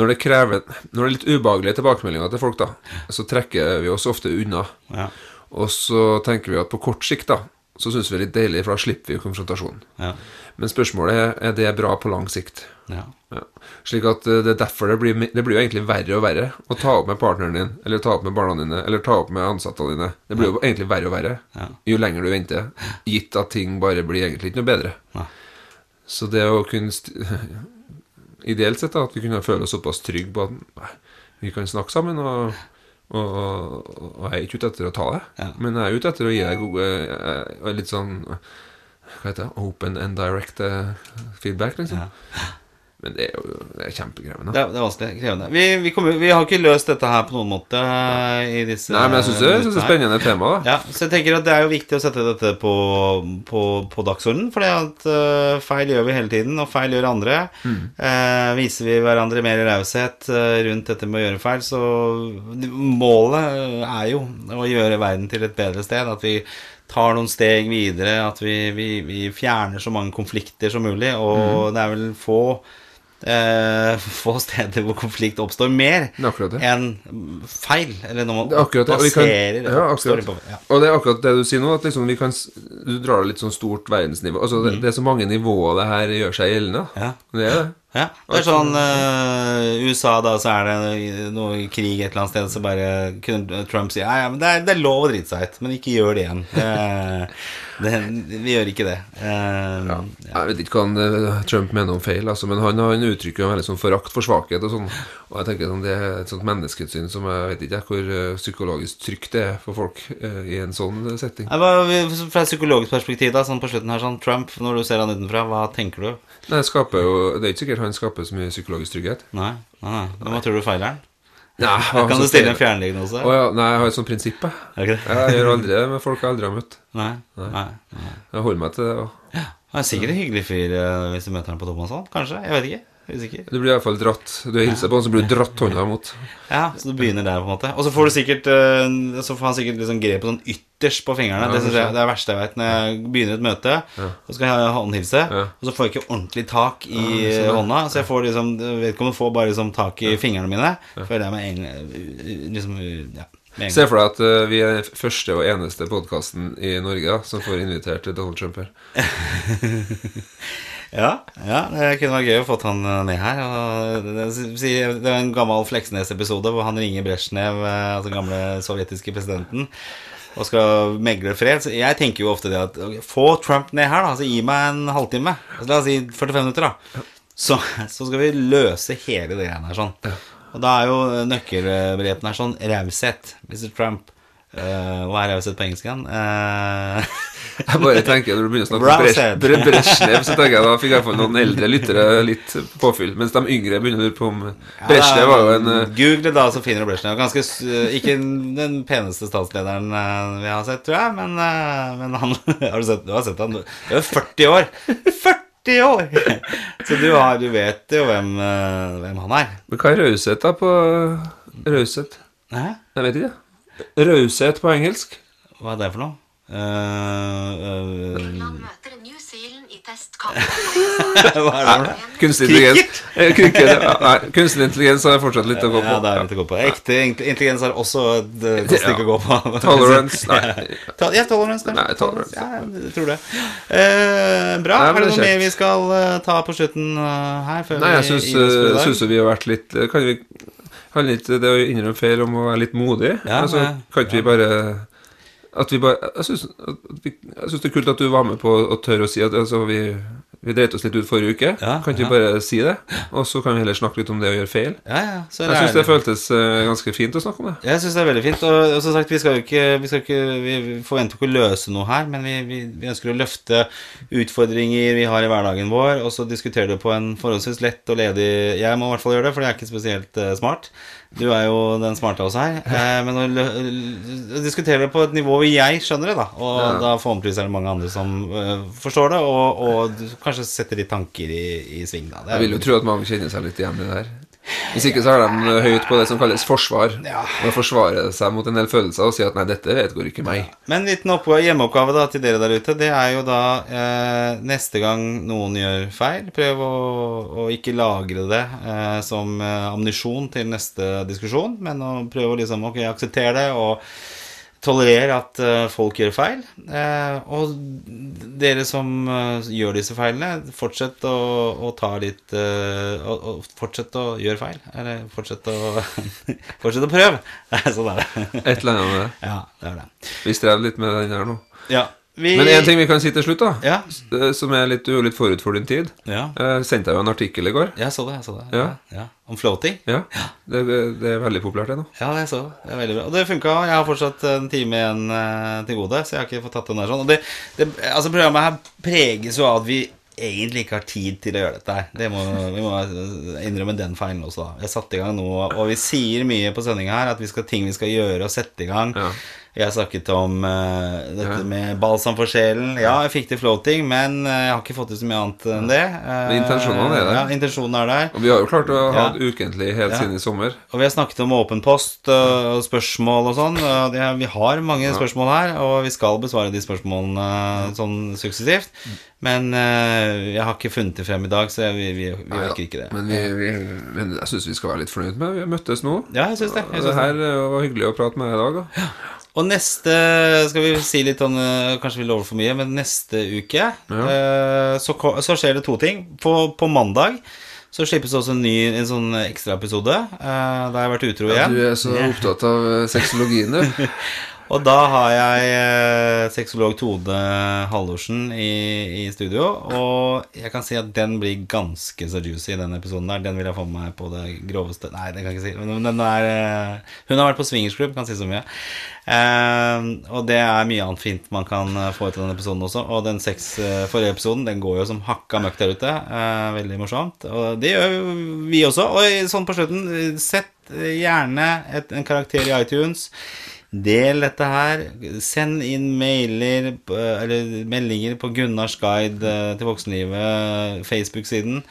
når det krever Når det er litt ubehagelige tilbakemeldinger til folk, da, så trekker vi oss ofte unna. Ja, Og så tenker vi at på kort sikt, da, så syns vi det er litt deilig, for da slipper vi konfrontasjonen. ja, Men spørsmålet er er det bra på lang sikt. ja. Ja. Slik at uh, det er derfor det blir, det blir jo egentlig verre og verre å ta opp med partneren din, eller ta opp med barna dine, eller ta opp med ansatte dine. Det blir jo egentlig verre og verre jo lenger du venter, gitt at ting bare blir egentlig ikke noe bedre. Så det å kunne Ideelt sett da, at vi kunne føle oss såpass trygge på at nei, vi kan snakke sammen, og, og, og jeg er ikke ute etter å ta det, Ja. men jeg er ute etter å gi deg gode eh, Litt sånn Hva heter det? Open and direct eh, feedback, liksom. Ja. Men det er jo det er kjempekrevende. Det er, det er vanskelig. Krevende. Vi, vi, kommer, vi har ikke løst dette her på noen måte i disse Nei, men jeg syns det, det er spennende tema. da Ja, så jeg tenker at det er jo viktig å sette dette på, på, på dagsordenen. For at eh, feil gjør vi hele tiden, og feil gjør andre. Eh, viser vi hverandre mer raushet eh, rundt dette med å gjøre feil, så Målet er jo å gjøre verden til et bedre sted. At vi tar noen steg videre, at vi, vi, vi fjerner så mange konflikter som mulig. Og det er vel få eh, få steder hvor konflikt oppstår mer er enn feil. Eller når man Det akkurat passerer kan- ja, akkurat. på- ja. Og det er akkurat det du sier nå, at liksom vi kan Du drar det litt sånn stort verdensnivå. Altså det, det er så mange nivåer det her gjør seg gjeldende. Ja. Det er det. Ja, det er sånn uh, USA, da, så er det noe krig et eller annet sted, så bare kunne Trump si ja, ja, men det er, det er lov å drite seg ut, men ikke gjør det igjen. Uh, det, vi gjør ikke det. Uh, ja. Jeg vet ikke hva eh, Trump mener om feil, altså, men han, han uttrykker jo en veldig sånn forakt for svakhet og sånn. Og jeg tenker sånn, Det er et sånt menneskesyn som jeg vet ikke hvor psykologisk trygt det er for folk i en sånn setting. Ja, hva- Fra et psykologisk perspektiv, da, sånn på slutten her, sånn Trump, når du ser han utenfra, hva tenker du? Nei, jo Det er ikke sikkert han skaper så mye psykologisk trygghet. Nei, nei, nei. Hva tror du feiler han? Nei, Kan du stille en fjerndiagnose? Oh, ja, nei, jeg har et sånt prinsipp, jeg. Jeg gjør aldri det med folk jeg aldri har møtt. Nei, nei. Jeg holder meg til det. Og Han er sikkert en hyggelig fyr eh, hvis du møter han på Thomasson, kanskje? Jeg vet ikke. Usikker. du blir i hvert fall dratt Du hilser på han, så blir du dratt hånda mot. Ja, så du begynner der, på en måte. Og så får du sikkert eh, Så får han sikkert liksom grepet sånn ytterst på fingrene. Ja, det det er det verste jeg vet. Når jeg begynner et møte, så skal jeg håndhilse, Ja. og så får jeg ikke ordentlig tak i Ja, ja. hånda. Så jeg får liksom Vedkommende får bare liksom tak i fingrene mine. Føler jeg meg egentlig liksom Ja. Se for deg at uh, vi er første og eneste podkasten i Norge da, som får invitert Donald Trump her. Ja, ja, det kunne vært gøy å få han eh, ned her. Det, er en gammel Fleksnes-episode hvor han ringer Brezjnev, eh, altså den gamle sovjetiske presidenten, og skal megle fred. Så jeg tenker jo ofte det at Få Trump ned her, da. Altså, gi meg en halvtime. Altså, la oss si 45 minutter, da. Så, så skal vi løse hele det greiene her sånn. Og da er jo nøkkelbegrepene her sånn raushet. Mr. Trump. Uh, hva er raushet på engelsk igjen? Eh, Jeg bare tenker Når du begynner å snakke om Browshead. Bres- Bre- Brezjnev, så tenker jeg da fikk jeg iallfall noen eldre lyttere litt påfyll. Mens de yngre begynner å lure på om Bresjnev var jo en eh, Google da, så finner du Bresjnev. Ganske Ikke den peneste statslederen eh, vi har sett, tror jeg, men, eh, men han Har du sett, du har sett han? Du er jo 40 år! 40 år! Så du, har, du vet jo hvem, hvem han er. Men hva er raushet, da, på Raushet? Jeg vet ikke. Raushet på engelsk? Hva er det for noe? Eh, England møter New Zealand i testkamp. eh, hva er det for noe? Kunstig intelligens. Eh, ja, nei, kunstig intelligens har fortsatt litt å gå på. Ja, det er litt å gå på. Ekte intelligens har også et eh, ja. å gå på. Tolerance Nei. Ja, tolerance. Nei, tolerance. Ja, jeg tror det. Eh, bra. Nei, er det noe mer vi skal ta på slutten her? Før Nei, jeg syns, vi har vært litt Kan vi ha litt Det å innrømme feil om å være litt modig? Ja, altså, kan ikke vi bare At vi bare Jeg syns, det er kult at du var med på å tørre å si at altså, vi, vi dreit oss litt ut forrige uke. Ja, kan ikke ja. vi bare si det? Og så kan vi heller snakke litt om det å gjøre feil. Ja, ja. Så Jeg syns det føltes uh, ganske fint å snakke om det. Jeg syns det er veldig fint. Og, og som sagt, vi skal jo ikke Vi, skal ikke, vi forventer ikke å løse noe her, men vi, vi, vi ønsker å løfte utfordringer vi har i hverdagen vår, og så diskutere det på en forholdsvis lett og ledig Jeg må i hvert fall gjøre det, for det er ikke spesielt uh, smart. Du er jo den smarte oss her. Eh, men å diskutere det på et nivå hvor jeg skjønner det, da. Og Ja. da forhåpentligvis er det mange andre som uh, forstår det, og, og kanskje setter litt tanker i, i sving, da. Jeg vil jo tro at mange kjenner seg litt igjen i det her. Hvis ikke så har de høyt på det som kalles forsvar. Ja. Og forsvarer seg mot en del følelser og sier at 'nei, dette vedgår ikke meg'. Men en liten hjemmeoppgave da, til dere der ute, det er jo da eh, neste gang noen gjør feil, prøv å, å ikke lagre det eh, som eh, ammunisjon til neste diskusjon, men å prøve å liksom, ok, akseptere det og tolerere at eh, folk gjør feil. Eh, og dere som eh, gjør disse feilene, fortsett å, å ta litt og, og Fortsett å gjøre feil. Eller fortsett å Fortsett å prøve. sånn er det. Et eller annet med det. Ja, det er det. Vi strever litt med den her nå. Ja, vi, Men én ting vi kan si til slutt, da, Ja, eh, som er litt, litt forut for din tid. ja. Jeg sendte jeg jo en artikkel i går. Jeg så det. jeg så det Ja. ja. Om floating. Ja, det, det er veldig populært, det nå. Ja, det så. Det er veldig bra. Og det funka. Jeg har fortsatt en time igjen eh, til gode, så jeg har ikke fått tatt den der sånn. Og det, det, altså Programmet her preges jo av at vi egentlig ikke har tid til å gjøre dette her. Det må, vi må innrømme den feilen også, da. Jeg satte satt i gang nå, og vi sier mye på sendinga her at vi skal ting vi skal gjøre og sette i gang. Ja. Jeg snakket om uh, dette Ja. med balsam for sjelen. Ja, jeg fikk til floating, men eh, jeg har ikke fått til så mye annet enn det. Eh, Men intensjonene er der. Ja, intensjonen er der. Og vi har jo klart å ha Ja. det ukentlig helt Ja. siden i sommer. Og vi har snakket om åpen post og spørsmål og sånn. Vi har mange spørsmål her, og vi skal besvare de spørsmålene sånn suksessivt. Men øh, jeg har ikke funnet det frem i dag, så vi, vi, vi orker ikke det. Men, vi, vi, men jeg syns vi skal være litt fornøyd med Vi har møttes nå. Ja, jeg synes det. Jeg synes det. her eh, var hyggelig å prate med deg i dag. Da. Og neste Skal vi si litt om øh, Kanskje vi lover for mye, men neste uke ja. så, så skjer det to ting. På, på mandag så slippes også en ny en sånn ekstraepisode. Uh, da har jeg vært utro igjen. Du er så opptatt av eh, sexologien, du. Og da har jeg eh, sexolog Tode Hallorsen i, i studio. Og jeg kan si at den blir ganske så juicy, den episoden der. Den vil jeg få med meg på det groveste Nei, det kan jeg ikke si. Men den er, eh, hun har vært på swingersklubb, kan si så mye. Eh, og det er mye annet fint man kan eh, få ut av den episoden også. Og den seks, eh, forrige episoden den går jo som hakka møkk der ute. Eh, veldig morsomt. Og det gjør vi også. Og sånn på slutten, sett gjerne et, en karakter i iTunes. Del dette her. Send inn mailer eller meldinger på Gunnars guide eh, til voksenlivet, Facebook-siden.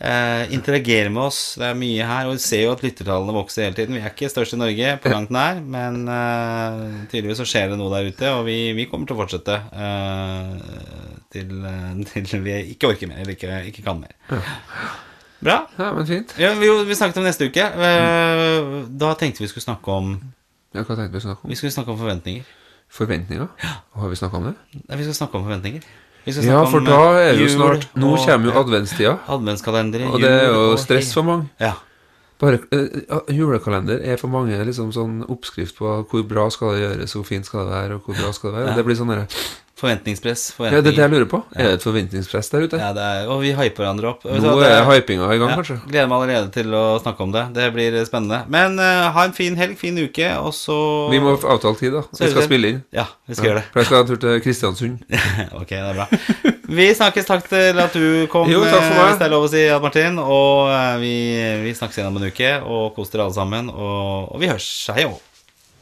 Eh, interagere med oss. Det er mye her. Og vi ser jo at lyttertallene vokser hele tiden. Vi er ikke størst i Norge på langt nær, men eh, tydeligvis så skjer det noe der ute, og vi, vi kommer til å fortsette eh, til, eh, til vi ikke orker mer, eller ikke, ikke kan mer. Bra. Ja, men fint. Ja, vi, vi snakket om neste uke. Eh, Da tenkte vi skulle snakke om Ja, hva tenkte vi å snakke om? Vi skulle snakke om forventninger. Forventninger? Har vi snakka om det? Nei, vi skal snakke om forventninger. Vi skal Ja, for om, da eh, er det jo snart Nå og- kommer jo adventstida, adventskalendere. og det er jo stress for mange. Ja. Bare uh, Julekalender er for mange liksom sånn oppskrift på hvor bra skal det gjøres, hvor fint skal det være, og hvor bra skal det være. Ja. Det blir sånn derre Forventningspress. Ja, det er det jeg lurer på. Er det et forventningspress der ute? Ja, det er, og vi hyper hverandre opp. Nå er hypinga i gang, Ja, kanskje. gleder meg allerede til å snakke om det. Det blir spennende. Men uh, ha en fin helg, fin uke, og så Vi må avtale tid, da. Vi skal spille inn. Ja, vi skal gjøre det. For jeg skal en tur til Kristiansund. ok, det er bra. Vi snakkes. Takk til at du kom, Jo, takk for eh, meg. hvis det er lov å si, Martin. Og uh, vi, vi snakkes igjen om en uke. Og kos dere alle sammen. Og, og vi hørs. Hei og